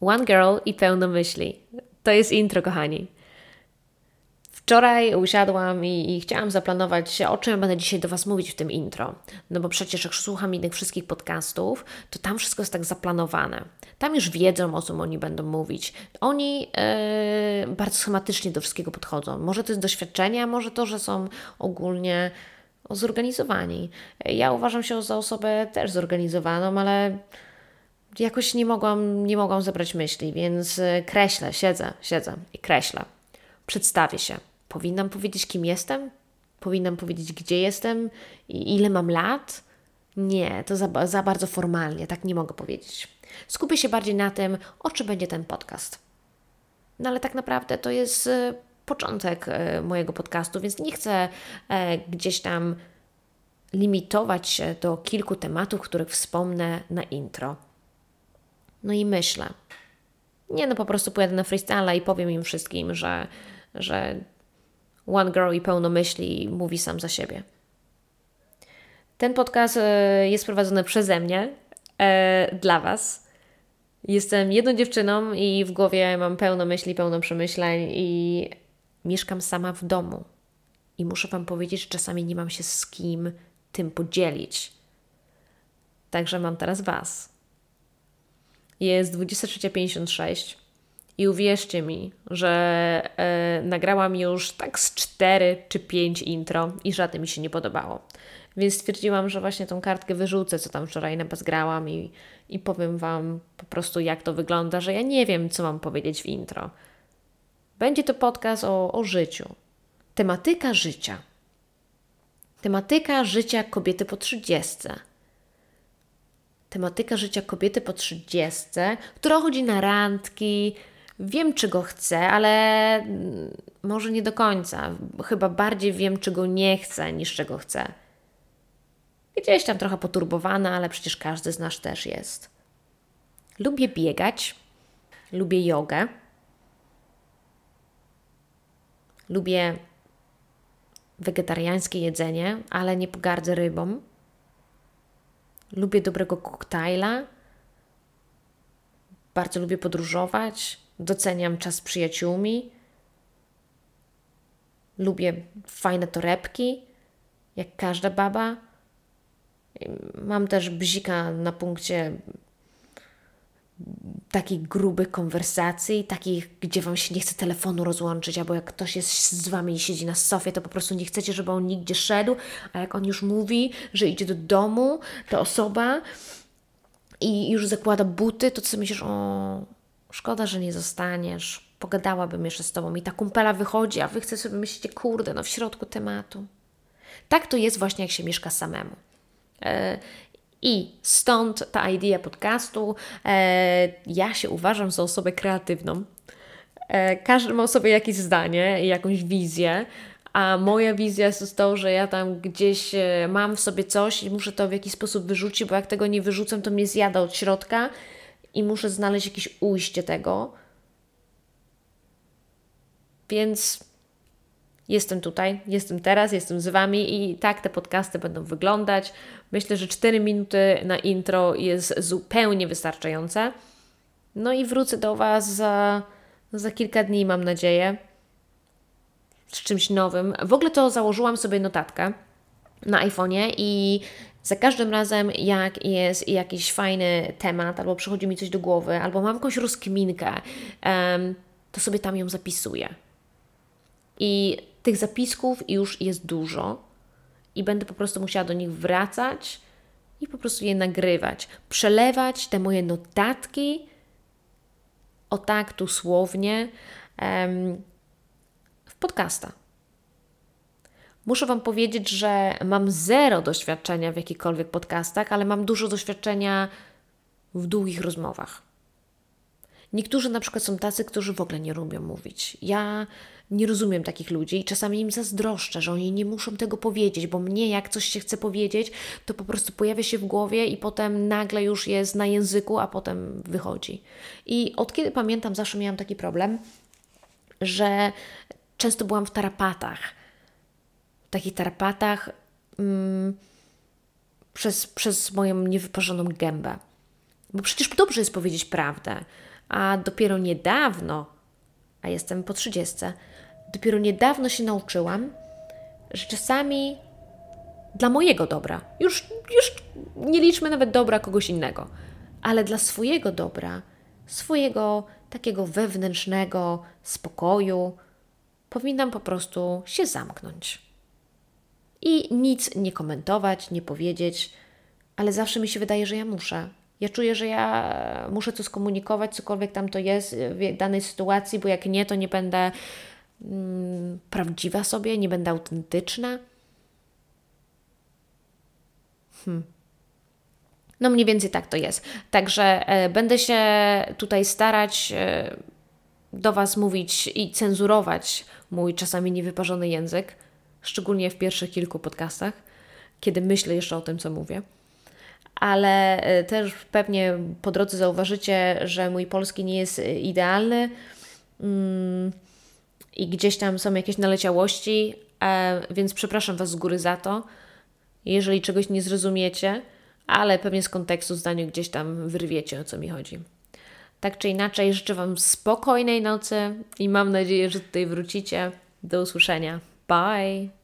One Girl i pełno myśli. To jest intro, kochani. Wczoraj usiadłam i, i, chciałam zaplanować, o czym będę dzisiaj do Was mówić w tym intro. No bo przecież jak słucham innych wszystkich podcastów, to tam wszystko jest tak zaplanowane. Tam już wiedzą, o czym oni będą mówić. Oni yy, bardzo schematycznie do wszystkiego podchodzą. Może to jest doświadczenie, a może to, że są ogólnie zorganizowani. Ja uważam się za osobę też zorganizowaną, ale jakoś nie mogłam, nie mogłam zebrać myśli, więc e, kreślę, siedzę, siedzę i kreślę. Przedstawię się. Powinnam powiedzieć, kim jestem? Powinnam powiedzieć, gdzie jestem i ile mam lat? Nie, to za, za bardzo formalnie, tak nie mogę powiedzieć. Skupię się bardziej na tym, o czym będzie ten podcast. No ale tak naprawdę to jest e, początek e, mojego podcastu, więc nie chcę gdzieś tam limitować się do kilku tematów, których wspomnę na intro. No i myślę. Nie, no po prostu pojadę na freestyle i powiem im wszystkim, że, że One Girl i pełno myśli mówi sam za siebie. Ten podcast e, jest prowadzony przeze mnie, e, dla Was. Jestem jedną dziewczyną i w głowie mam pełno myśli, pełno przemyśleń i mieszkam sama w domu. I muszę Wam powiedzieć, że czasami nie mam się z kim tym podzielić. Także mam teraz Was. Jest 23.56 i uwierzcie mi, że e, nagrałam już tak z 4 czy 5 intro i żadne mi się nie podobało. Więc stwierdziłam, że właśnie tą kartkę wyrzucę, co tam wczoraj na grałam i, i powiem Wam po prostu, jak to wygląda, że ja nie wiem, co mam powiedzieć w intro. Będzie to podcast o, o życiu. Tematyka życia. Tematyka życia kobiety po 30 tematyka życia kobiety po trzydziestce, która chodzi na randki, wiem czego chcę, ale mm, może nie do końca. Chyba bardziej wiem czego nie chcę niż czego chcę. Gdzieś tam trochę poturbowana, ale przecież każdy z nas też jest. Lubię biegać, lubię jogę, lubię wegetariańskie jedzenie, ale nie pogardzę rybą. Lubię dobrego koktajla. Bardzo lubię podróżować. Doceniam czas z przyjaciółmi. Lubię fajne torebki, jak każda baba. Mam też bzika na punkcie takich grubych konwersacji, takich, gdzie Wam się nie chce telefonu rozłączyć, albo jak ktoś jest z Wami i siedzi na sofie, to po prostu nie chcecie, żeby on nigdzie szedł, a jak on już mówi, że idzie do domu, ta osoba i już zakłada buty, to co myślisz, o, szkoda, że nie zostaniesz, pogadałabym jeszcze z Tobą i ta kumpela wychodzi, a Wy chcecie sobie myślicie, kurde, no w środku tematu. Tak to jest właśnie, jak się mieszka samemu. I stąd ta idea podcastu. E, ja się uważam za osobę kreatywną. E, każdy ma sobie jakieś zdanie i jakąś wizję, a moja wizja jest to, że ja tam gdzieś e, mam w sobie coś i muszę to w jakiś sposób wyrzucić, bo jak tego nie wyrzucam, to mnie zjada od środka i muszę znaleźć jakieś ujście tego. Więc Jestem tutaj, jestem teraz, jestem z Wami i tak te podcasty będą wyglądać. Myślę, że 4 minuty na intro jest zupełnie wystarczające. No i wrócę do Was za, za kilka dni, mam nadzieję, z czymś nowym. W ogóle to założyłam sobie notatkę na iPhone'ie i za każdym razem, jak jest jakiś fajny temat, albo przychodzi mi coś do głowy, albo mam jakąś rozkminkę, to sobie tam ją zapisuję. I tych zapisków już jest dużo i będę po prostu musiała do nich wracać i po prostu je nagrywać, przelewać te moje notatki o tak tu słownie w podcasta. Muszę Wam powiedzieć, że mam zero doświadczenia w jakichkolwiek podcastach, ale mam dużo doświadczenia w długich rozmowach. Niektórzy na przykład są tacy, którzy w ogóle nie lubią mówić. Ja nie rozumiem takich ludzi i czasami im zazdroszczę, że oni nie muszą tego powiedzieć, bo mnie jak coś się chce powiedzieć, to po prostu pojawia się w głowie i potem nagle już jest na języku, a potem wychodzi. I od kiedy pamiętam, zawsze miałam taki problem, że często byłam w tarapatach. W takich tarapatach mm, przez, przez moją niewyparzoną gębę. Bo przecież dobrze jest powiedzieć prawdę. A dopiero niedawno, a jestem po 30, dopiero niedawno się nauczyłam, że czasami dla mojego dobra, już, już nie liczmy nawet dobra kogoś innego, ale dla swojego dobra, swojego takiego wewnętrznego spokoju, powinnam po prostu się zamknąć. I nic nie komentować, nie powiedzieć, ale zawsze mi się wydaje, że ja muszę. Ja czuję, że ja muszę coś skomunikować, cokolwiek tam to jest w danej sytuacji, bo jak nie, to nie będę mm, prawdziwa sobie, nie będę autentyczna. Hmm. No mniej więcej tak to jest. Także e, będę się tutaj starać e, do Was mówić i cenzurować mój czasami niewyparzony język, szczególnie w pierwszych kilku podcastach, kiedy myślę jeszcze o tym, co mówię. Ale e, też pewnie po drodze zauważycie, że mój polski nie jest idealny mm, i gdzieś tam są jakieś naleciałości, e, więc przepraszam Was z góry za to, jeżeli czegoś nie zrozumiecie, ale pewnie z kontekstu zdania gdzieś tam wyrwiecie, o co mi chodzi. Tak czy inaczej, życzę Wam spokojnej nocy i mam nadzieję, że tutaj wrócicie. Do usłyszenia. Bye!